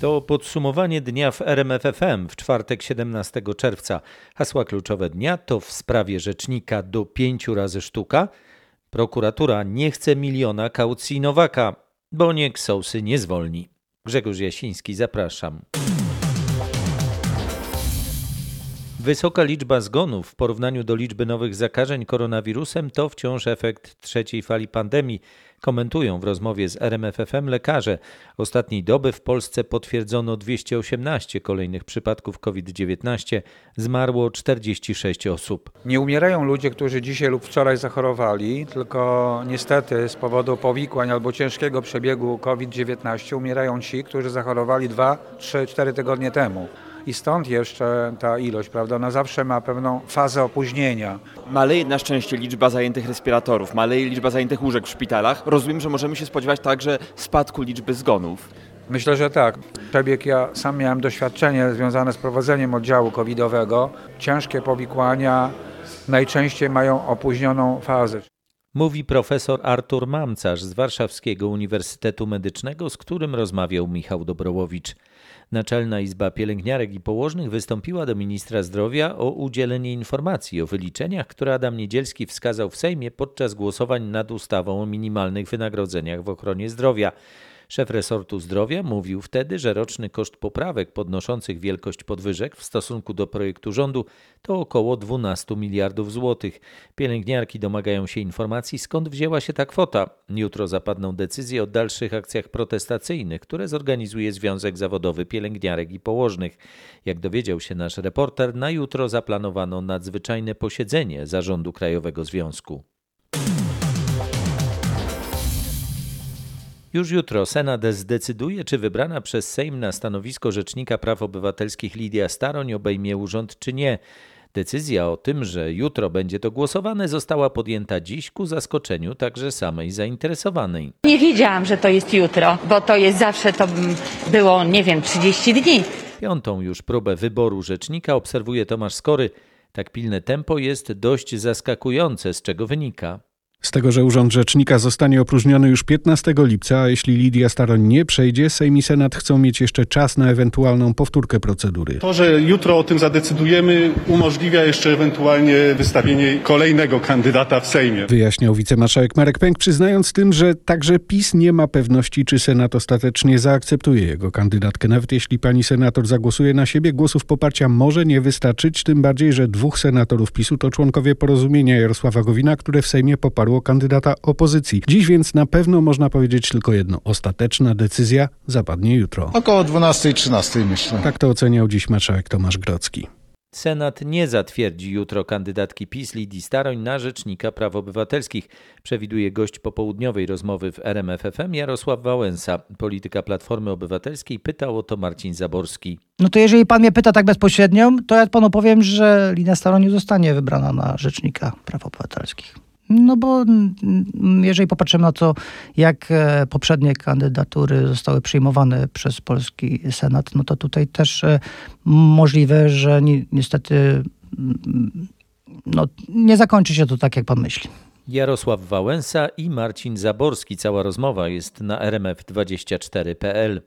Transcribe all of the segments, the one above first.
To podsumowanie dnia w RMFFM w czwartek 17 czerwca. Hasła kluczowe dnia to w sprawie rzecznika do pięciu razy sztuka. Prokuratura nie chce miliona kaucji Nowaka, bo nie Ksąsy nie zwolni. Grzegorz Jasiński, zapraszam. Wysoka liczba zgonów w porównaniu do liczby nowych zakażeń koronawirusem to wciąż efekt trzeciej fali pandemii, komentują w rozmowie z RMFFM lekarze. Ostatniej doby w Polsce potwierdzono 218 kolejnych przypadków COVID-19, zmarło 46 osób. Nie umierają ludzie, którzy dzisiaj lub wczoraj zachorowali, tylko niestety z powodu powikłań albo ciężkiego przebiegu COVID-19 umierają ci, którzy zachorowali 2, 3, 4 tygodnie temu i stąd jeszcze ta ilość, prawda, ona zawsze ma pewną fazę opóźnienia. Maleje na szczęście liczba zajętych respiratorów, maleje liczba zajętych łóżek w szpitalach. Rozumiem, że możemy się spodziewać także spadku liczby zgonów. Myślę, że tak. Przebieg, ja sam miałem doświadczenie związane z prowadzeniem oddziału covidowego. Ciężkie powikłania najczęściej mają opóźnioną fazę. Mówi profesor Artur Mamcarz z Warszawskiego Uniwersytetu Medycznego, z którym rozmawiał Michał Dobrołowicz. Naczelna Izba Pielęgniarek i Położnych wystąpiła do ministra zdrowia o udzielenie informacji o wyliczeniach, które Adam Niedzielski wskazał w Sejmie podczas głosowań nad ustawą o minimalnych wynagrodzeniach w ochronie zdrowia. Szef resortu zdrowia mówił wtedy, że roczny koszt poprawek podnoszących wielkość podwyżek w stosunku do projektu rządu to około 12 miliardów złotych. Pielęgniarki domagają się informacji, skąd wzięła się ta kwota. Jutro zapadną decyzje o dalszych akcjach protestacyjnych, które zorganizuje Związek Zawodowy Pielęgniarek i Położnych. Jak dowiedział się nasz reporter, na jutro zaplanowano nadzwyczajne posiedzenie Zarządu Krajowego Związku. Już jutro Senat zdecyduje, czy wybrana przez Sejm na stanowisko Rzecznika Praw Obywatelskich Lidia Staroń obejmie urząd, czy nie. Decyzja o tym, że jutro będzie to głosowane, została podjęta dziś ku zaskoczeniu także samej zainteresowanej. Nie wiedziałam, że to jest jutro, bo to jest zawsze, to było, nie wiem, 30 dni. Piątą już próbę wyboru rzecznika obserwuje Tomasz Skory. Tak pilne tempo jest dość zaskakujące, z czego wynika. Z tego, że Urząd Rzecznika zostanie opróżniony już 15 lipca, a jeśli Lidia Staroń nie przejdzie, Sejm i Senat chcą mieć jeszcze czas na ewentualną powtórkę procedury. To, że jutro o tym zadecydujemy, umożliwia jeszcze ewentualnie wystawienie kolejnego kandydata w Sejmie. Wyjaśniał wicemarszałek Marek Pęk, przyznając tym, że także PiS nie ma pewności, czy Senat ostatecznie zaakceptuje jego kandydatkę. Nawet jeśli pani senator zagłosuje na siebie, głosów poparcia może nie wystarczyć, tym bardziej, że dwóch senatorów PiSu to członkowie porozumienia Jarosława Gowina, które w Sejmie poparło kandydata opozycji. Dziś więc na pewno można powiedzieć tylko jedno. Ostateczna decyzja zapadnie jutro. Około 12-13 myślę. Tak to oceniał dziś marszałek Tomasz Grocki. Senat nie zatwierdzi jutro kandydatki PiS Lidii Staroń na Rzecznika Praw Obywatelskich, przewiduje gość popołudniowej rozmowy w RMFFM Jarosław Wałęsa. Polityka Platformy Obywatelskiej pytał o to Marcin Zaborski. No to jeżeli pan mnie pyta tak bezpośrednio, to ja panu powiem, że Lidia Staroń nie zostanie wybrana na Rzecznika Praw Obywatelskich. No bo jeżeli popatrzymy na to, jak e, poprzednie kandydatury zostały przyjmowane przez polski Senat, no to tutaj też e, możliwe, że ni niestety mm, no, nie zakończy się to tak, jak pan myśli. Jarosław Wałęsa i Marcin Zaborski. Cała rozmowa jest na rmf24.pl.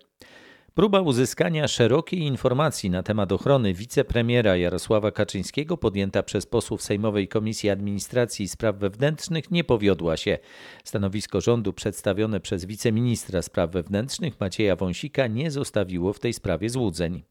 Próba uzyskania szerokiej informacji na temat ochrony wicepremiera Jarosława Kaczyńskiego podjęta przez posłów Sejmowej Komisji Administracji i Spraw Wewnętrznych nie powiodła się. Stanowisko rządu przedstawione przez wiceministra spraw wewnętrznych Macieja Wąsika nie zostawiło w tej sprawie złudzeń.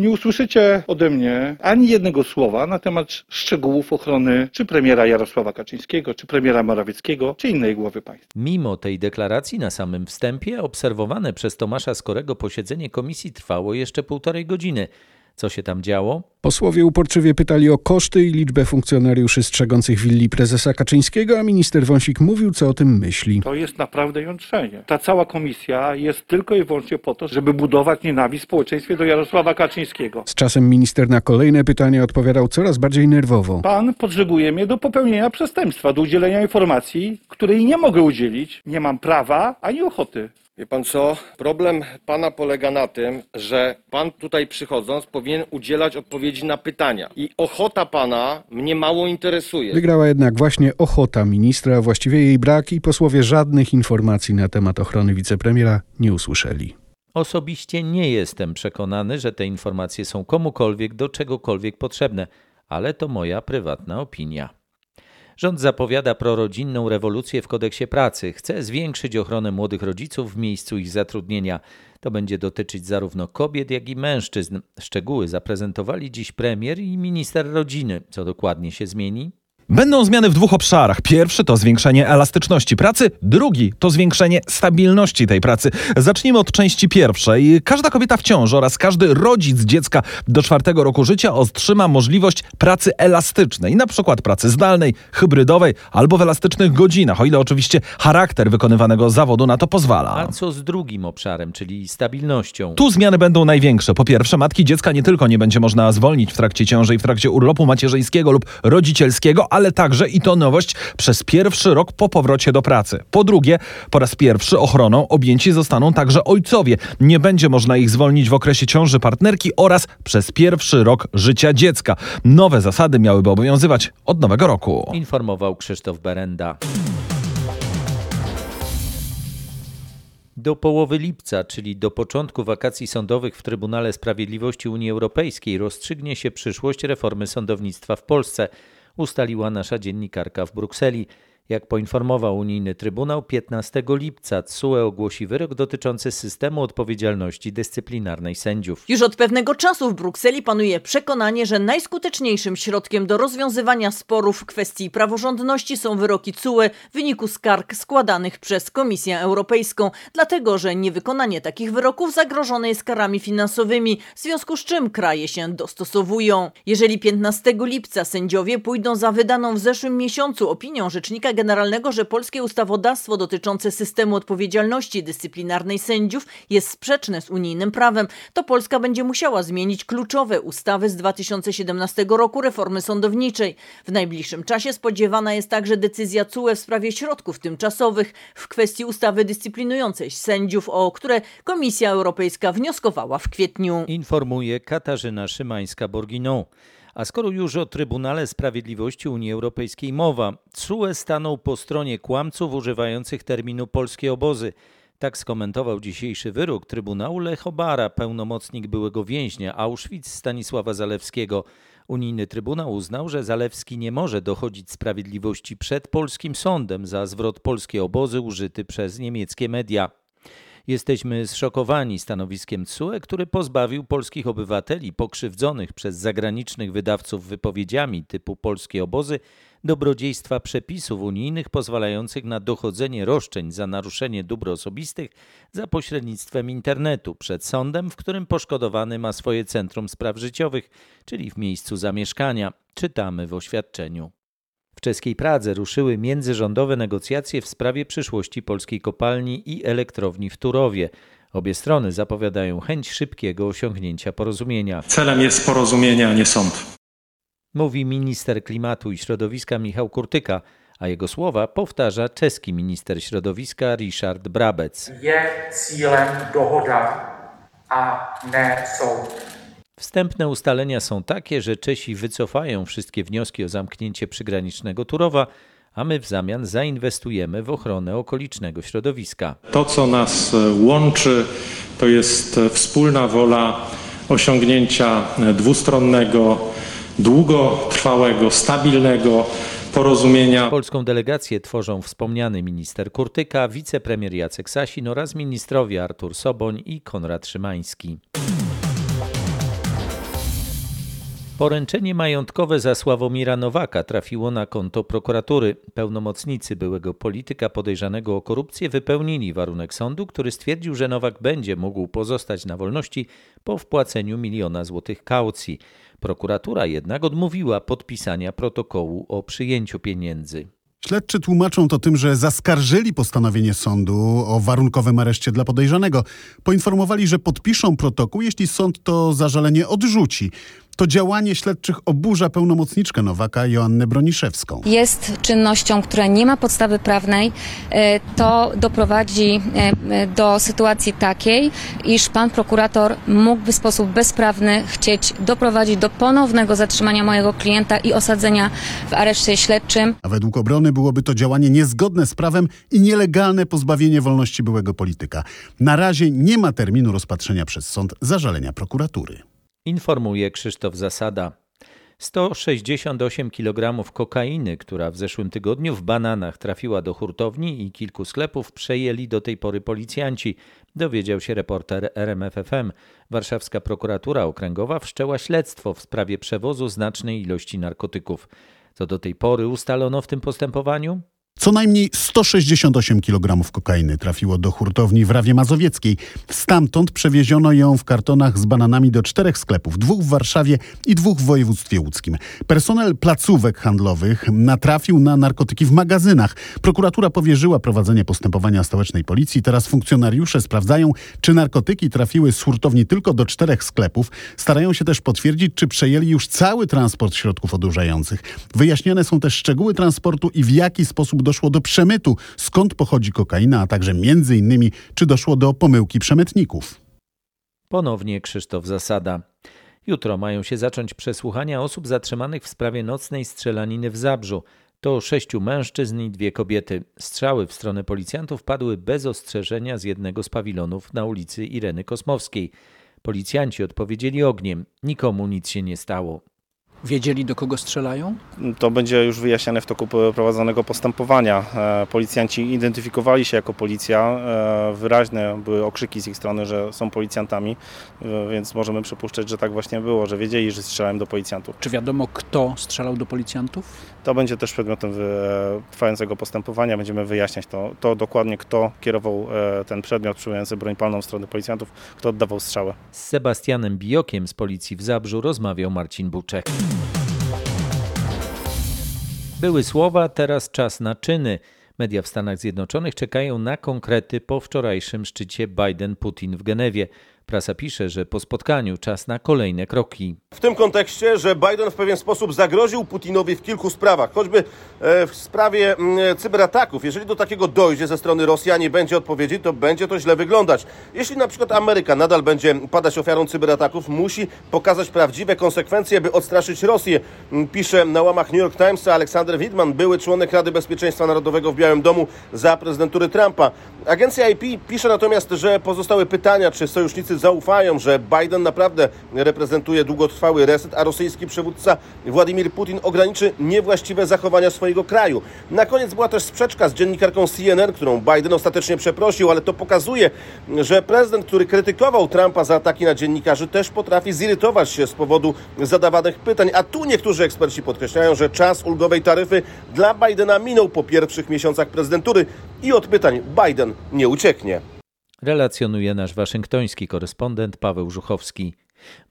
Nie usłyszycie ode mnie ani jednego słowa na temat szczegółów ochrony czy premiera Jarosława Kaczyńskiego, czy premiera Morawieckiego, czy innej głowy państwa. Mimo tej deklaracji na samym wstępie obserwowane przez Tomasza Skorego posiedzenie komisji trwało jeszcze półtorej godziny. Co się tam działo? Posłowie uporczywie pytali o koszty i liczbę funkcjonariuszy strzegących willi prezesa Kaczyńskiego, a minister Wąsik mówił, co o tym myśli. To jest naprawdę jątrzenie. Ta cała komisja jest tylko i wyłącznie po to, żeby budować nienawiść w społeczeństwie do Jarosława Kaczyńskiego. Z czasem minister na kolejne pytania odpowiadał coraz bardziej nerwowo. Pan potrzebuje mnie do popełnienia przestępstwa, do udzielenia informacji, której nie mogę udzielić. Nie mam prawa ani ochoty. Wie pan co? Problem pana polega na tym, że pan tutaj przychodząc powinien udzielać odpowiedzi na pytania. I ochota pana mnie mało interesuje. Wygrała jednak właśnie ochota ministra, a właściwie jej brak i posłowie żadnych informacji na temat ochrony wicepremiera nie usłyszeli. Osobiście nie jestem przekonany, że te informacje są komukolwiek do czegokolwiek potrzebne, ale to moja prywatna opinia. Rząd zapowiada prorodzinną rewolucję w kodeksie pracy. Chce zwiększyć ochronę młodych rodziców w miejscu ich zatrudnienia. To będzie dotyczyć zarówno kobiet, jak i mężczyzn. Szczegóły zaprezentowali dziś premier i minister rodziny. Co dokładnie się zmieni? Będą zmiany w dwóch obszarach. Pierwszy to zwiększenie elastyczności pracy, drugi to zwiększenie stabilności tej pracy. Zacznijmy od części pierwszej. Każda kobieta w ciąży oraz każdy rodzic dziecka do czwartego roku życia otrzyma możliwość pracy elastycznej, na przykład pracy zdalnej, hybrydowej albo w elastycznych godzinach, o ile oczywiście charakter wykonywanego zawodu na to pozwala. A co z drugim obszarem, czyli stabilnością? Tu zmiany będą największe. Po pierwsze, matki dziecka nie tylko nie będzie można zwolnić w trakcie ciąży i w trakcie urlopu macierzyńskiego lub rodzicielskiego, ale także, i to nowość, przez pierwszy rok po powrocie do pracy. Po drugie, po raz pierwszy ochroną objęci zostaną także ojcowie. Nie będzie można ich zwolnić w okresie ciąży partnerki oraz przez pierwszy rok życia dziecka. Nowe zasady miałyby obowiązywać od nowego roku. Informował Krzysztof Berenda. Do połowy lipca, czyli do początku wakacji sądowych w Trybunale Sprawiedliwości Unii Europejskiej rozstrzygnie się przyszłość reformy sądownictwa w Polsce ustaliła nasza dziennikarka w Brukseli. Jak poinformował unijny Trybunał, 15 lipca TSUE ogłosi wyrok dotyczący systemu odpowiedzialności dyscyplinarnej sędziów. Już od pewnego czasu w Brukseli panuje przekonanie, że najskuteczniejszym środkiem do rozwiązywania sporów w kwestii praworządności są wyroki TSUE w wyniku skarg składanych przez Komisję Europejską, dlatego że niewykonanie takich wyroków zagrożone jest karami finansowymi, w związku z czym kraje się dostosowują. Jeżeli 15 lipca sędziowie pójdą za wydaną w zeszłym miesiącu opinią Rzecznika Generalnego, że polskie ustawodawstwo dotyczące systemu odpowiedzialności dyscyplinarnej sędziów jest sprzeczne z unijnym prawem, to Polska będzie musiała zmienić kluczowe ustawy z 2017 roku reformy sądowniczej. W najbliższym czasie spodziewana jest także decyzja CUE w sprawie środków tymczasowych w kwestii ustawy dyscyplinującej sędziów, o które Komisja Europejska wnioskowała w kwietniu. Informuje Katarzyna Szymańska-Borginą. A skoro już o Trybunale Sprawiedliwości Unii Europejskiej mowa, CUE stanął po stronie kłamców używających terminu polskie obozy. Tak skomentował dzisiejszy wyrok Trybunału Lech Obara, pełnomocnik byłego więźnia Auschwitz Stanisława Zalewskiego. Unijny Trybunał uznał, że Zalewski nie może dochodzić sprawiedliwości przed polskim sądem za zwrot polskie obozy użyty przez niemieckie media. Jesteśmy zszokowani stanowiskiem TSUE, który pozbawił polskich obywateli pokrzywdzonych przez zagranicznych wydawców wypowiedziami typu polskie obozy dobrodziejstwa przepisów unijnych pozwalających na dochodzenie roszczeń za naruszenie dóbr osobistych za pośrednictwem internetu przed sądem, w którym poszkodowany ma swoje centrum spraw życiowych, czyli w miejscu zamieszkania, czytamy w oświadczeniu. W czeskiej Pradze ruszyły międzyrządowe negocjacje w sprawie przyszłości polskiej kopalni i elektrowni w Turowie. Obie strony zapowiadają chęć szybkiego osiągnięcia porozumienia. Celem jest porozumienie, a nie sąd. Mówi minister klimatu i środowiska Michał Kurtyka, a jego słowa powtarza czeski minister środowiska Richard Brabec. Jest cílem dohoda, a nie sąd. Wstępne ustalenia są takie, że Czesi wycofają wszystkie wnioski o zamknięcie przygranicznego Turowa, a my w zamian zainwestujemy w ochronę okolicznego środowiska. To, co nas łączy, to jest wspólna wola osiągnięcia dwustronnego, długotrwałego, stabilnego porozumienia. Polską delegację tworzą wspomniany minister Kurtyka, wicepremier Jacek Sasin oraz ministrowie Artur Soboń i Konrad Szymański. Poręczenie majątkowe za Sławomira Nowaka trafiło na konto prokuratury. Pełnomocnicy byłego polityka podejrzanego o korupcję wypełnili warunek sądu, który stwierdził, że Nowak będzie mógł pozostać na wolności po wpłaceniu miliona złotych kaucji. Prokuratura jednak odmówiła podpisania protokołu o przyjęciu pieniędzy. Śledczy tłumaczą to tym, że zaskarżyli postanowienie sądu o warunkowym areszcie dla podejrzanego. Poinformowali, że podpiszą protokół, jeśli sąd to zażalenie odrzuci. To działanie śledczych oburza pełnomocniczkę Nowaka Joannę Broniszewską. Jest czynnością, która nie ma podstawy prawnej. E, To doprowadzi e, do sytuacji takiej, iż pan prokurator mógłby w sposób bezprawny chcieć doprowadzić do ponownego zatrzymania mojego klienta i osadzenia w areszcie śledczym. A według obrony byłoby to działanie niezgodne z prawem i nielegalne pozbawienie wolności byłego polityka. Na razie nie ma terminu rozpatrzenia przez sąd zażalenia prokuratury. Informuje Krzysztof Zasada. 168 kg kokainy, która w zeszłym tygodniu w bananach trafiła do hurtowni i kilku sklepów, przejęli do tej pory policjanci, dowiedział się reporter RMFFM. Warszawska prokuratura okręgowa wszczęła śledztwo w sprawie przewozu znacznej ilości narkotyków. Co do tej pory ustalono w tym postępowaniu? Co najmniej 168 kg kokainy trafiło do hurtowni w Rawie Mazowieckiej. Stamtąd przewieziono ją w kartonach z bananami do czterech sklepów, dwóch w Warszawie i dwóch w województwie łódzkim. Personel placówek handlowych natrafił na narkotyki w magazynach. Prokuratura powierzyła prowadzenie postępowania stołecznej policji. Teraz funkcjonariusze sprawdzają, czy narkotyki trafiły z hurtowni tylko do czterech sklepów. Starają się też potwierdzić, czy przejęli już cały transport środków odurzających. Wyjaśnione są też szczegóły transportu i w jaki sposób doszło do przemytu, skąd pochodzi kokaina, a także między innymi, czy doszło do pomyłki przemytników. Ponownie Krzysztof Zasada. Jutro mają się zacząć przesłuchania osób zatrzymanych w sprawie nocnej strzelaniny w Zabrzu. To sześciu mężczyzn i dwie kobiety. Strzały w stronę policjantów padły bez ostrzeżenia z jednego z pawilonów na ulicy Ireny Kosmowskiej. Policjanci odpowiedzieli ogniem. Nikomu nic się nie stało. Wiedzieli, do kogo strzelają? To będzie już wyjaśniane w toku prowadzonego postępowania. E, Policjanci identyfikowali się jako policja. E, Wyraźne były okrzyki z ich strony, że są policjantami, e, więc możemy przypuszczać, że tak właśnie było, że wiedzieli, że strzelałem do policjantów. Czy wiadomo, kto strzelał do policjantów? To będzie też przedmiotem trwającego postępowania. Będziemy wyjaśniać to, to dokładnie, kto kierował ten przedmiot przyjmujący broń palną w stronę policjantów, kto oddawał strzałę. Z Sebastianem Bijokiem z policji w Zabrzu rozmawiał Marcin Buczek. Były słowa, teraz czas na czyny. Media w Stanach Zjednoczonych czekają na konkrety po wczorajszym szczycie Biden-Putin w Genewie. Prasa pisze, że po spotkaniu czas na kolejne kroki. W tym kontekście, że Biden w pewien sposób zagroził Putinowi w kilku sprawach, choćby e, w sprawie cyberataków. Jeżeli do takiego dojdzie ze strony Rosji, a nie będzie odpowiedzi, to będzie to źle wyglądać. Jeśli na przykład Ameryka nadal będzie padać ofiarą cyberataków, musi pokazać prawdziwe konsekwencje, by odstraszyć Rosję. Pisze na łamach New York Timesa Aleksander Widman, były członek Rady Bezpieczeństwa Narodowego w Białym Domu za prezydentury Trumpa. Agencja IP pisze natomiast, że pozostały pytania, czy sojusznicy zaufają, że Biden naprawdę reprezentuje długotrwały reset, a rosyjski przywódca Władimir Putin ograniczy niewłaściwe zachowania swojego kraju. Na koniec była też sprzeczka z dziennikarką CNN, którą Biden ostatecznie przeprosił, ale to pokazuje, że prezydent, który krytykował Trumpa za ataki na dziennikarzy, też potrafi zirytować się z powodu zadawanych pytań. A tu niektórzy eksperci podkreślają, że czas ulgowej taryfy dla Bidena minął po pierwszych miesiącach prezydentury i od pytań Biden nie ucieknie. Relacjonuje nasz waszyngtoński korespondent Paweł Żuchowski.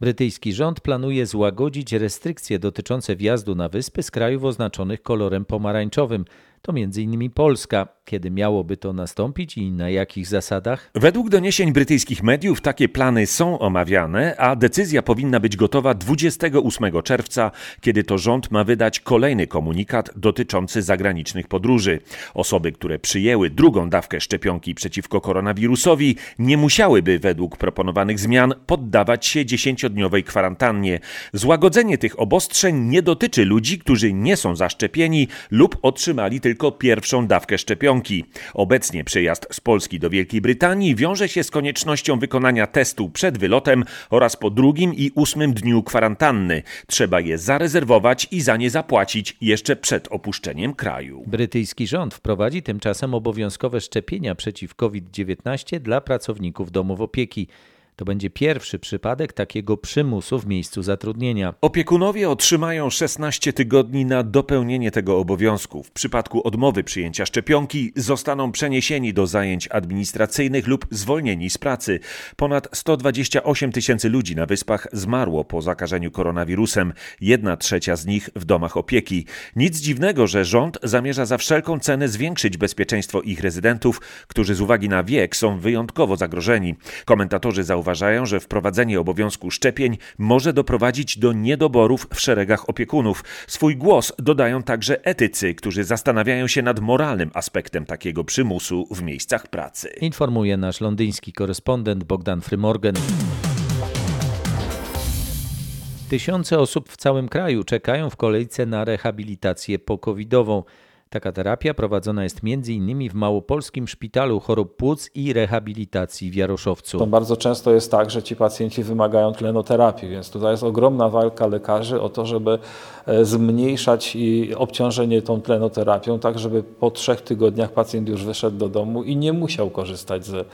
Brytyjski rząd planuje złagodzić restrykcje dotyczące wjazdu na wyspy z krajów oznaczonych kolorem pomarańczowym. To m.in. Polska. Kiedy miałoby to nastąpić i na jakich zasadach? Według doniesień brytyjskich mediów takie plany są omawiane, a decyzja powinna być gotowa 28 czerwca, kiedy to rząd ma wydać kolejny komunikat dotyczący zagranicznych podróży. Osoby, które przyjęły drugą dawkę szczepionki przeciwko koronawirusowi, nie musiałyby według proponowanych zmian poddawać się 10-dniowej kwarantannie. Złagodzenie tych obostrzeń nie dotyczy ludzi, którzy nie są zaszczepieni lub otrzymali tylko pierwszą dawkę szczepionki. Obecnie przejazd z Polski do Wielkiej Brytanii wiąże się z koniecznością wykonania testu przed wylotem oraz po drugim i ósmym dniu kwarantanny. Trzeba je zarezerwować i za nie zapłacić jeszcze przed opuszczeniem kraju. Brytyjski rząd wprowadzi tymczasem obowiązkowe szczepienia przeciw COVID-19 dla pracowników domów opieki. To będzie pierwszy przypadek takiego przymusu w miejscu zatrudnienia. Opiekunowie otrzymają 16 tygodni na dopełnienie tego obowiązku. W przypadku odmowy przyjęcia szczepionki zostaną przeniesieni do zajęć administracyjnych lub zwolnieni z pracy. Ponad 128 tysięcy ludzi na wyspach zmarło po zakażeniu koronawirusem, jedna trzecia z nich w domach opieki. Nic dziwnego, że rząd zamierza za wszelką cenę zwiększyć bezpieczeństwo ich rezydentów, którzy z uwagi na wiek są wyjątkowo zagrożeni. Komentatorzy zauważają, że wprowadzenie obowiązku szczepień może doprowadzić do niedoborów w szeregach opiekunów. Swój głos dodają także etycy, którzy zastanawiają się nad moralnym aspektem takiego przymusu w miejscach pracy. Informuje nasz londyński korespondent Bogdan Frymorgan. Tysiące osób w całym kraju czekają w kolejce na rehabilitację pokowidową. Taka terapia prowadzona jest m.in. w Małopolskim Szpitalu Chorób Płuc i Rehabilitacji w Jaroszowcu. To bardzo często jest tak, że ci pacjenci wymagają tlenoterapii, więc tutaj jest ogromna walka lekarzy o to, żeby zmniejszać i obciążenie tą tlenoterapią, tak żeby po trzech tygodniach pacjent już wyszedł do domu i nie musiał korzystać z,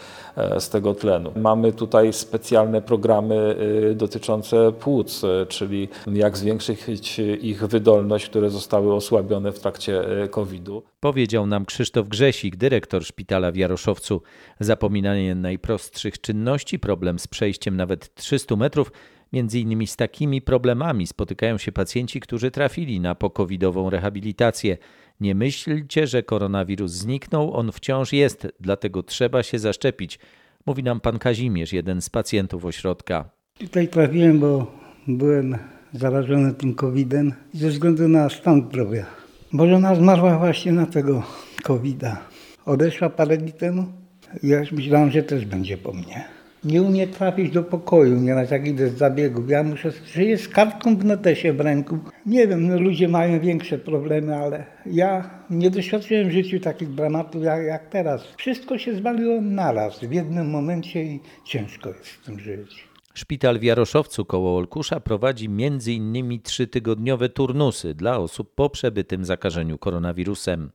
z tego tlenu. Mamy tutaj specjalne programy dotyczące płuc, czyli jak zwiększyć ich wydolność, które zostały osłabione w trakcie COVID. COVID-u. Powiedział nam Krzysztof Grzesik, dyrektor szpitala w Jaroszowcu. Zapominanie najprostszych czynności, problem z przejściem nawet 300 metrów, między innymi z takimi problemami spotykają się pacjenci, którzy trafili na pokowidową rehabilitację. Nie myślcie, że koronawirus zniknął, on wciąż jest, dlatego trzeba się zaszczepić, mówi nam pan Kazimierz, jeden z pacjentów ośrodka. Tutaj trafiłem, bo byłem zarażony tym COVID-em ze względu na stan zdrowia. Bo żona zmarła właśnie na tego COVID-a. Odeszła parę dni temu. Ja myślałem, że też będzie po mnie. Nie umie trafić do pokoju, nieraz jak idę z zabiegów. Ja muszę, żyję z kartką w notesie w ręku. Nie wiem, no ludzie mają większe problemy, ale ja nie doświadczyłem w życiu takich dramatów jak, jak teraz. Wszystko się zwaliło naraz, w jednym momencie i ciężko jest w tym żyć. Szpital w Jaroszowcu koło Olkusza prowadzi m.in. trzytygodniowe turnusy dla osób po przebytym zakażeniu koronawirusem.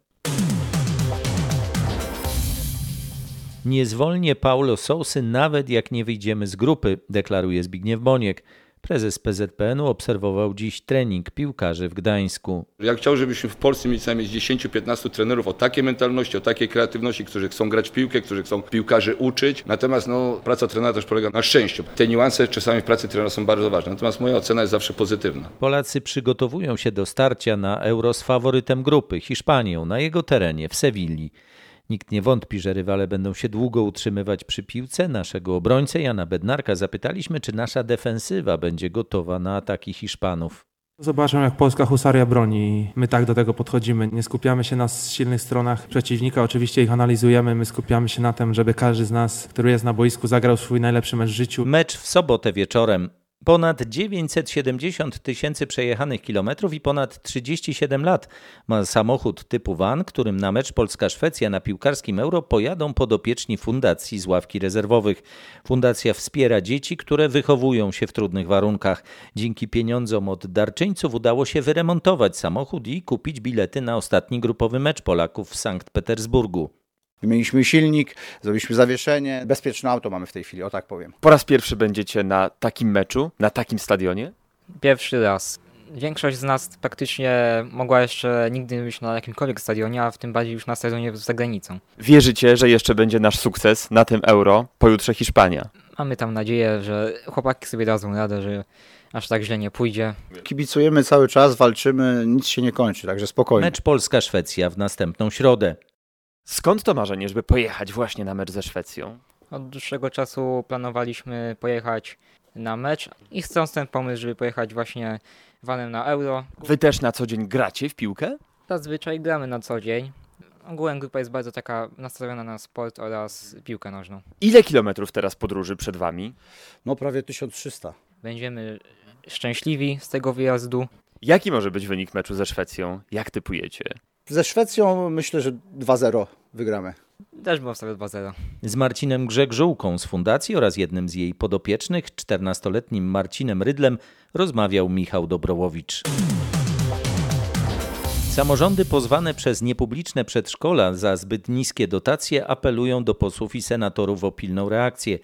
Nie zwolnię Paulo Sousy nawet jak nie wyjdziemy z grupy, deklaruje Zbigniew Boniek. Prezes PZPN-u obserwował dziś trening piłkarzy w Gdańsku. Ja chciał, żebyśmy w Polsce mieli co najmniej 10-15 trenerów o takiej mentalności, o takiej kreatywności, którzy chcą grać w piłkę, którzy chcą piłkarzy uczyć. Natomiast no, praca trenera też polega na szczęściu. Te niuanse czasami w pracy trenera są bardzo ważne. Natomiast moja ocena jest zawsze pozytywna. Polacy przygotowują się do starcia na Euro z faworytem grupy, Hiszpanią, na jego terenie w Sewilli. Nikt nie wątpi, że rywale będą się długo utrzymywać przy piłce. Naszego obrońcę Jana Bednarka zapytaliśmy, czy nasza defensywa będzie gotowa na ataki Hiszpanów. Zobaczmy, jak polska husaria broni. My tak do tego podchodzimy. Nie skupiamy się na silnych stronach przeciwnika, oczywiście ich analizujemy. My skupiamy się na tym, żeby każdy z nas, który jest na boisku, zagrał swój najlepszy mecz w życiu. Mecz w sobotę wieczorem. Ponad 970 tysięcy przejechanych kilometrów i ponad 37 lat ma samochód typu van, którym na mecz Polska-Szwecja na piłkarskim Euro pojadą podopieczni fundacji z ławki rezerwowych. Fundacja wspiera dzieci, które wychowują się w trudnych warunkach. Dzięki pieniądzom od darczyńców udało się wyremontować samochód i kupić bilety na ostatni grupowy mecz Polaków w Sankt Petersburgu. Wymieniliśmy silnik, zrobiliśmy zawieszenie. Bezpieczne auto mamy w tej chwili, o tak powiem. Po raz pierwszy będziecie na takim meczu, na takim stadionie? Pierwszy raz. Większość z nas praktycznie mogła jeszcze nigdy nie być na jakimkolwiek stadionie, a w tym bardziej już na stadionie za granicą. Wierzycie, że jeszcze będzie nasz sukces na tym euro, pojutrze Hiszpania? Mamy tam nadzieję, że chłopaki sobie dadzą radę, że aż tak źle nie pójdzie. Kibicujemy cały czas, walczymy, nic się nie kończy, także spokojnie. Mecz Polska-Szwecja w następną środę. Skąd to marzenie, żeby pojechać właśnie na mecz ze Szwecją? Od dłuższego czasu planowaliśmy pojechać na mecz i chcąc ten pomysł, żeby pojechać właśnie vanem na euro. Wy też na co dzień gracie w piłkę? Zazwyczaj gramy na co dzień. Ogółem grupa jest bardzo taka nastawiona na sport oraz piłkę nożną. Ile kilometrów teraz podróży przed wami? No prawie 1300. Będziemy szczęśliwi z tego wyjazdu. Jaki może być wynik meczu ze Szwecją? Jak typujecie? Ze Szwecją myślę, że 2-0 wygramy. Też bym obstawiał 2-0. Z Marcinem Grzegżółką z fundacji oraz jednym z jej podopiecznych, 14-letnim Marcinem Rydlem, rozmawiał Michał Dobrołowicz. Samorządy pozwane przez niepubliczne przedszkola za zbyt niskie dotacje apelują do posłów i senatorów o pilną reakcję.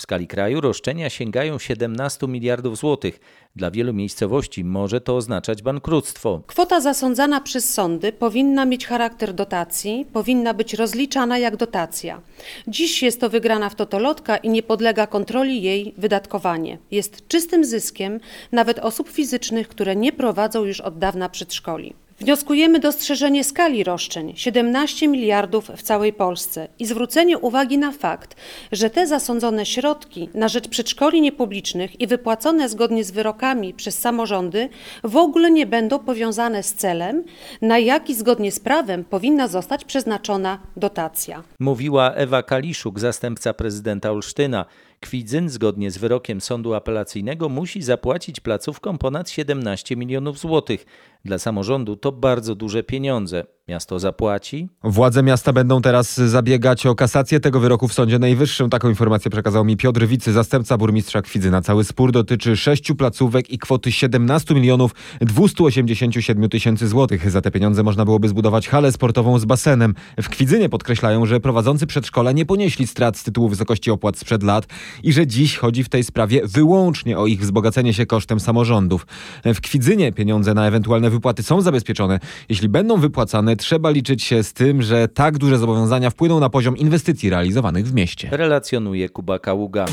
W skali kraju roszczenia sięgają 17 miliardów złotych. Dla wielu miejscowości może to oznaczać bankructwo. Kwota zasądzana przez sądy powinna mieć charakter dotacji, powinna być rozliczana jak dotacja. Dziś jest to wygrana w totolotka i nie podlega kontroli jej wydatkowanie. Jest czystym zyskiem nawet osób fizycznych, które nie prowadzą już od dawna przedszkoli. Wnioskujemy dostrzeżenie skali roszczeń 17 miliardów w całej Polsce i zwrócenie uwagi na fakt, że te zasądzone środki na rzecz przedszkoli niepublicznych i wypłacone zgodnie z wyrokami przez samorządy w ogóle nie będą powiązane z celem, na jaki zgodnie z prawem powinna zostać przeznaczona dotacja. Mówiła Ewa Kaliszuk, zastępca prezydenta Olsztyna. Kwidzyn, zgodnie z wyrokiem sądu apelacyjnego, musi zapłacić placówkom ponad 17 milionów złotych. Dla samorządu to bardzo duże pieniądze. Miasto zapłaci. Władze miasta będą teraz zabiegać o kasację tego wyroku w Sądzie Najwyższym. Taką informację przekazał mi Piotr Wicy, zastępca burmistrza Kwidzyna. Cały spór dotyczy sześciu placówek i kwoty 17 milionów 287 tysięcy złotych. Za te pieniądze można byłoby zbudować halę sportową z basenem. W Kwidzynie podkreślają, że prowadzący przedszkola nie ponieśli strat z tytułu wysokości opłat sprzed lat i że dziś chodzi w tej sprawie wyłącznie o ich wzbogacenie się kosztem samorządów. W Kwidzynie pieniądze na ewentualne wypłaty są zabezpieczone. Jeśli będą wypłacane, trzeba liczyć się z tym, że tak duże zobowiązania wpłyną na poziom inwestycji realizowanych w mieście. Relacjonuje Kuba Kaługa.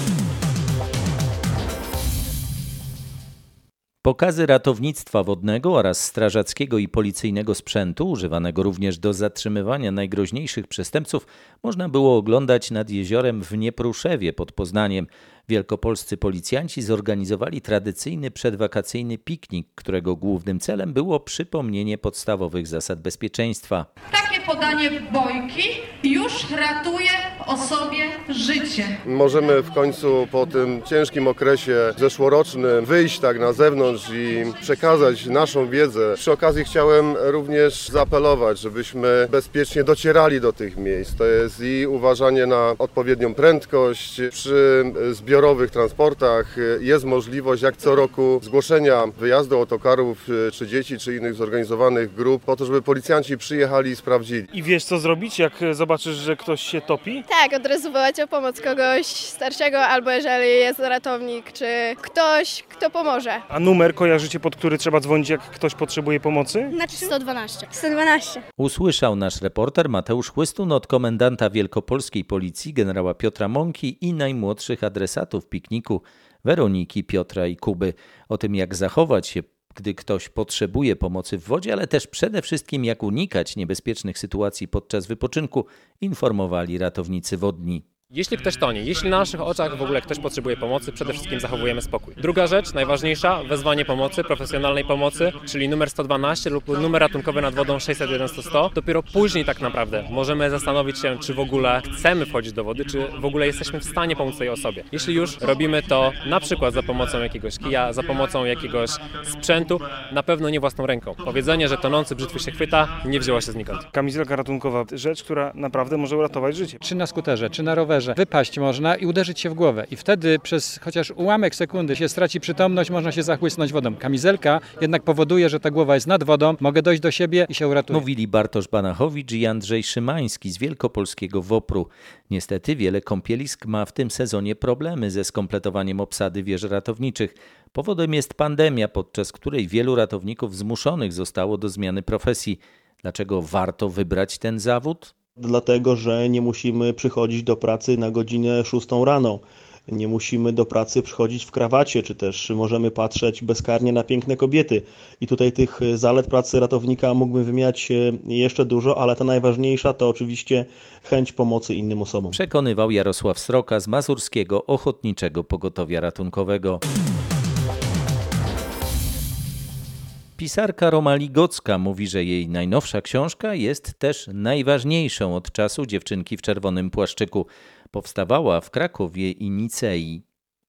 Pokazy ratownictwa wodnego oraz strażackiego i policyjnego sprzętu, używanego również do zatrzymywania najgroźniejszych przestępców, można było oglądać nad jeziorem w Niepruszewie pod Poznaniem. Wielkopolscy policjanci zorganizowali tradycyjny przedwakacyjny piknik, którego głównym celem było przypomnienie podstawowych zasad bezpieczeństwa. Takie podanie bojki już ratuje osobie życie. Możemy w końcu po tym ciężkim okresie zeszłorocznym wyjść tak na zewnątrz i przekazać naszą wiedzę. Przy okazji chciałem również zaapelować, żebyśmy bezpiecznie docierali do tych miejsc. To jest i uważanie na odpowiednią prędkość przy zbiorowych transportach. Jest możliwość jak co roku zgłoszenia wyjazdu autokarów czy dzieci, czy innych zorganizowanych grup po to, żeby policjanci przyjechali i sprawdzili. I wiesz co zrobić, jak zobaczysz, że ktoś się topi? Tak, od razu wołać o pomoc kogoś starszego, albo jeżeli jest ratownik, czy ktoś, kto pomoże. A numer kojarzycie, pod który trzeba dzwonić, jak ktoś potrzebuje pomocy? Znaczy 112. 112. Usłyszał nasz reporter Mateusz Chłystun od komendanta wielkopolskiej policji generała Piotra Mąki i najmłodszych adresatów pikniku Weroniki, Piotra i Kuby. O tym, jak zachować się gdy ktoś potrzebuje pomocy w wodzie, ale też przede wszystkim jak unikać niebezpiecznych sytuacji podczas wypoczynku, informowali ratownicy wodni. Jeśli ktoś tonie, jeśli na naszych oczach w ogóle ktoś potrzebuje pomocy, przede wszystkim zachowujemy spokój. Druga rzecz, najważniejsza, wezwanie pomocy, profesjonalnej pomocy, czyli numer 112 lub numer ratunkowy nad wodą 601 100. Dopiero później tak naprawdę możemy zastanowić się, czy w ogóle chcemy wchodzić do wody, czy w ogóle jesteśmy w stanie pomóc tej osobie. Jeśli już robimy to na przykład za pomocą jakiegoś kija, za pomocą jakiegoś sprzętu, na pewno nie własną ręką. Powiedzenie, że tonący brzytwy się chwyta, nie wzięło się znikąd. Kamizelka ratunkowa, rzecz, która naprawdę może uratować życie. Czy na skuterze, czy na rowerze wypaść można i uderzyć się w głowę. I wtedy przez chociaż ułamek sekundy się straci przytomność, można się zachłysnąć wodą. Kamizelka jednak powoduje, że ta głowa jest nad wodą, mogę dojść do siebie i się uratuję. Mówili Bartosz Banachowicz i Andrzej Szymański z Wielkopolskiego WOPR-u. Niestety wiele kąpielisk ma w tym sezonie problemy ze skompletowaniem obsady wież ratowniczych. Powodem jest pandemia, podczas której wielu ratowników zmuszonych zostało do zmiany profesji. Dlaczego warto wybrać ten zawód? Dlatego że nie musimy przychodzić do pracy na godzinę 6 rano. Nie musimy do pracy przychodzić w krawacie, czy też możemy patrzeć bezkarnie na piękne kobiety. I tutaj tych zalet pracy ratownika mógłbym wymieniać jeszcze dużo, ale ta najważniejsza to oczywiście chęć pomocy innym osobom. Przekonywał Jarosław Sroka z Mazurskiego Ochotniczego Pogotowia Ratunkowego. Pisarka Roma Ligocka mówi, że jej najnowsza książka jest też najważniejszą od czasu dziewczynki w czerwonym płaszczyku. Powstawała w Krakowie i Nicei.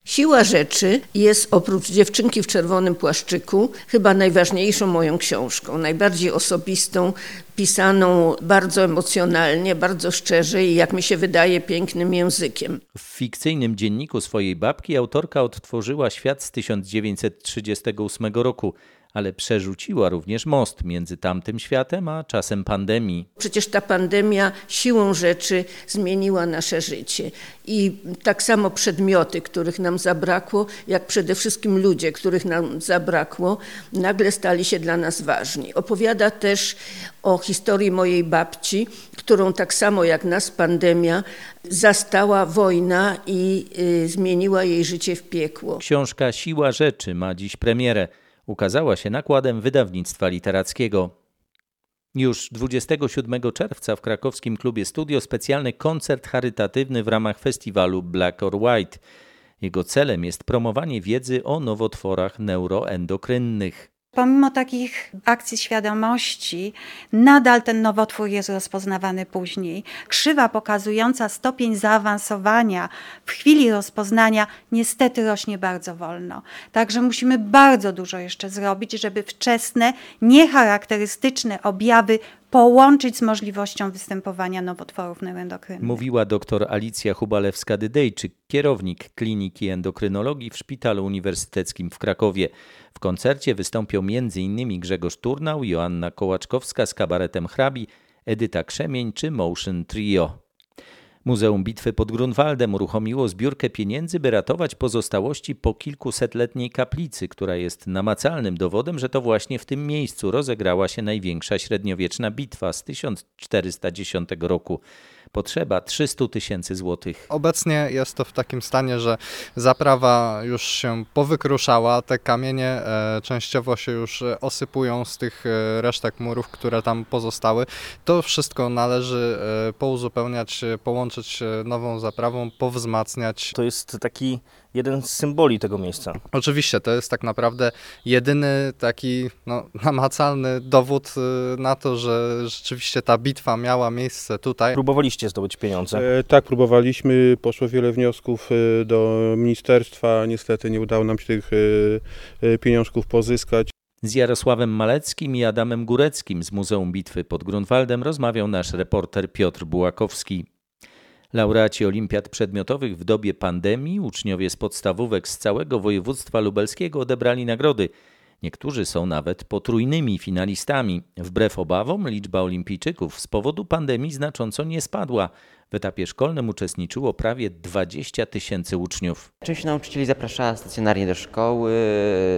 Siła rzeczy jest oprócz dziewczynki w czerwonym płaszczyku chyba najważniejszą moją książką, najbardziej osobistą, pisaną bardzo emocjonalnie, bardzo szczerze i jak mi się wydaje pięknym językiem. W fikcyjnym dzienniku swojej babki autorka odtworzyła świat z 1938 roku, ale przerzuciła również most między tamtym światem a czasem pandemii. Przecież ta pandemia siłą rzeczy zmieniła nasze życie. I tak samo przedmioty, których nam zabrakło, jak przede wszystkim ludzie, których nam zabrakło, nagle stali się dla nas ważni. Opowiada też o historii mojej babci, którą tak samo jak nas pandemia zastała wojna i y, zmieniła jej życie w piekło. Książka Siła Rzeczy ma dziś premierę. Ukazała się nakładem wydawnictwa literackiego. Już 27 czerwca w krakowskim klubie Studio specjalny koncert charytatywny w ramach festiwalu Black or White. Jego celem jest promowanie wiedzy o nowotworach neuroendokrynnych. Pomimo takich akcji świadomości, nadal ten nowotwór jest rozpoznawany później. Krzywa pokazująca stopień zaawansowania w chwili rozpoznania niestety rośnie bardzo wolno. Także musimy bardzo dużo jeszcze zrobić, żeby wczesne, niecharakterystyczne objawy połączyć z możliwością występowania nowotworów neuroendokrynnych. Mówiła dr Alicja Hubalewska-Dydejczyk, kierownik Kliniki Endokrynologii w Szpitalu Uniwersyteckim w Krakowie. W koncercie wystąpią m.in. Grzegorz Turnał, Joanna Kołaczkowska z kabaretem Hrabi, Edyta Krzemień czy Motion Trio. Muzeum Bitwy pod Grunwaldem uruchomiło zbiórkę pieniędzy, by ratować pozostałości po kilkusetletniej kaplicy, która jest namacalnym dowodem, że to właśnie w tym miejscu rozegrała się największa średniowieczna bitwa z 1410 roku. Potrzeba 300 tysięcy złotych. Obecnie jest to w takim stanie, że zaprawa już się powykruszała, te kamienie e, częściowo się już osypują z tych e, resztek murów, które tam pozostały. To wszystko należy e, pouzupełniać, połączyć nową zaprawą, powzmacniać. To jest taki jeden z symboli tego miejsca. Oczywiście, to jest tak naprawdę jedyny taki no, namacalny dowód na to, że rzeczywiście ta bitwa miała miejsce tutaj. Próbowaliście zdobyć pieniądze? E, tak, próbowaliśmy. Poszło wiele wniosków e, do ministerstwa. Niestety nie udało nam się tych e, e, pieniążków pozyskać. Z Jarosławem Maleckim i Adamem Góreckim z Muzeum Bitwy pod Grunwaldem rozmawiał nasz reporter Piotr Bułakowski. Laureaci olimpiad przedmiotowych w dobie pandemii, uczniowie z podstawówek z całego województwa lubelskiego odebrali nagrody. Niektórzy są nawet potrójnymi finalistami. Wbrew obawom, liczba olimpijczyków z powodu pandemii znacząco nie spadła. W etapie szkolnym uczestniczyło prawie 20 tysięcy uczniów. Część nauczycieli zapraszała stacjonarnie do szkoły,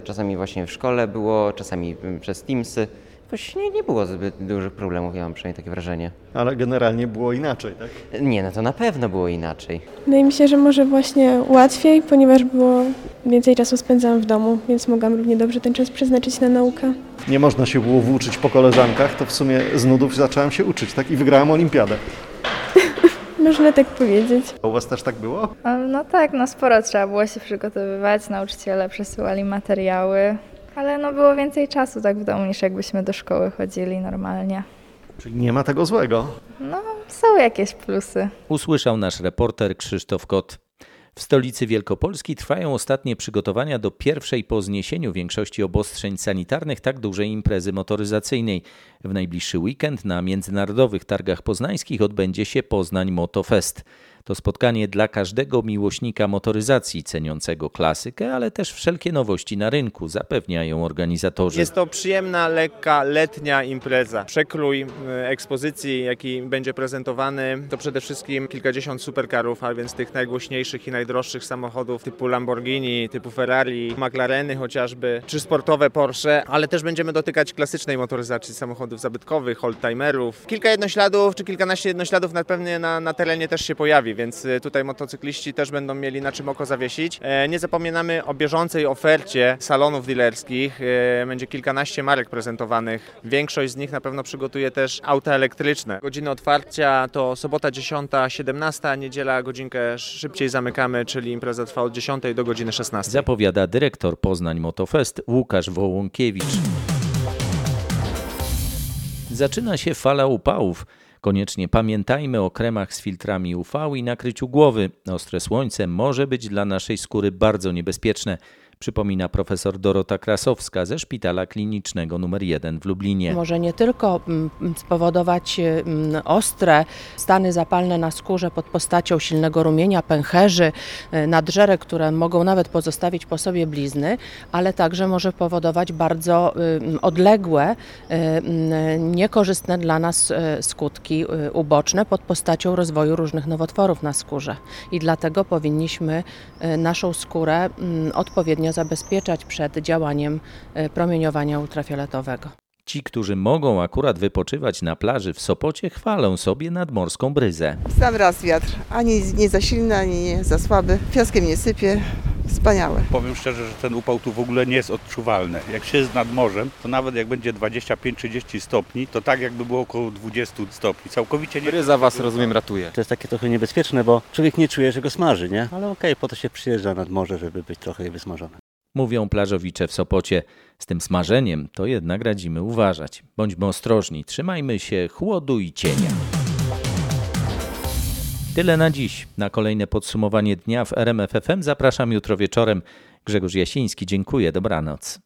czasami właśnie w szkole było, czasami przez Teamsy. Właściwie nie było zbyt dużych problemów, ja mam przynajmniej takie wrażenie. Ale generalnie było inaczej, tak? Nie, no to na pewno było inaczej. Wydaje mi się, że może właśnie łatwiej, ponieważ było więcej czasu spędzałam w domu, więc mogłam równie dobrze ten czas przeznaczyć na naukę. Nie można się było włóczyć po koleżankach, to w sumie z nudów zacząłem się uczyć, tak? I wygrałem olimpiadę. Można tak powiedzieć. A u Was też tak było? No tak, no sporo trzeba było się przygotowywać, nauczyciele przesyłali materiały, ale no było więcej czasu tak w domu niż jakbyśmy do szkoły chodzili normalnie. Czyli nie ma tego złego. No, są jakieś plusy. Usłyszał nasz reporter Krzysztof Kot. W stolicy Wielkopolski trwają ostatnie przygotowania do pierwszej po zniesieniu większości obostrzeń sanitarnych tak dużej imprezy motoryzacyjnej. W najbliższy weekend na międzynarodowych targach poznańskich odbędzie się Poznań Motofest. To spotkanie dla każdego miłośnika motoryzacji, ceniącego klasykę, ale też wszelkie nowości na rynku, zapewniają organizatorzy. Jest to przyjemna, lekka, letnia impreza. Przekrój e, ekspozycji, jaki będzie prezentowany, to przede wszystkim kilkadziesiąt supercarów, a więc tych najgłośniejszych i najdroższych samochodów typu Lamborghini, typu Ferrari, McLareny chociażby, czy sportowe Porsche, ale też będziemy dotykać klasycznej motoryzacji samochodów zabytkowych, oldtimerów. Kilka jednośladów, czy kilkanaście jednośladów na pewnie na, na terenie też się pojawi, więc tutaj motocykliści też będą mieli na czym oko zawiesić. Nie zapominamy o bieżącej ofercie salonów dealerskich. Będzie kilkanaście marek prezentowanych. Większość z nich na pewno przygotuje też auta elektryczne. Godziny otwarcia to sobota 10, 17, niedziela godzinkę szybciej zamykamy, czyli impreza trwa od 10 do godziny 16. Zapowiada dyrektor Poznań Motofest Łukasz Wołąkiewicz. Zaczyna się fala upałów. Koniecznie pamiętajmy o kremach z filtrami UV i nakryciu głowy. Ostre słońce może być dla naszej skóry bardzo niebezpieczne. Przypomina profesor Dorota Krasowska ze Szpitala Klinicznego nr 1 w Lublinie. Może nie tylko mm, spowodować mm, ostre stany zapalne na skórze pod postacią silnego rumienia, pęcherzy, y, nadżerek, które mogą nawet pozostawić po sobie blizny, ale także może powodować bardzo y, odległe, y, mm, niekorzystne dla nas skutki uboczne pod postacią rozwoju różnych nowotworów na skórze. I dlatego powinniśmy naszą skórę mm, odpowiednio zabezpieczać przed działaniem y, promieniowania ultrafioletowego. Ci, którzy mogą akurat wypoczywać na plaży w Sopocie, chwalą sobie nadmorską bryzę. Sam raz wiatr, ani nie za silny, ani nie za słaby. Piaskiem nie sypie. Wspaniałe. Powiem szczerze, że ten upał tu w ogóle nie jest odczuwalny. Jak się jest nad morzem, to nawet jak będzie 25-30 stopni, to tak jakby było około 20 stopni. Całkowicie nie... Bryza was, rozumiem, ratuje. To jest takie trochę niebezpieczne, bo człowiek nie czuje, że go smaży, nie? Ale okej, po to się przyjeżdża nad morze, żeby być trochę wysmażony. Mówią plażowicze w Sopocie. Z tym smażeniem to jednak radzimy uważać. Bądźmy ostrożni, trzymajmy się chłodu i cienia. Tyle na dziś. Na kolejne podsumowanie dnia w RMF FM zapraszam jutro wieczorem. Grzegorz Jasiński, dziękuję, dobranoc.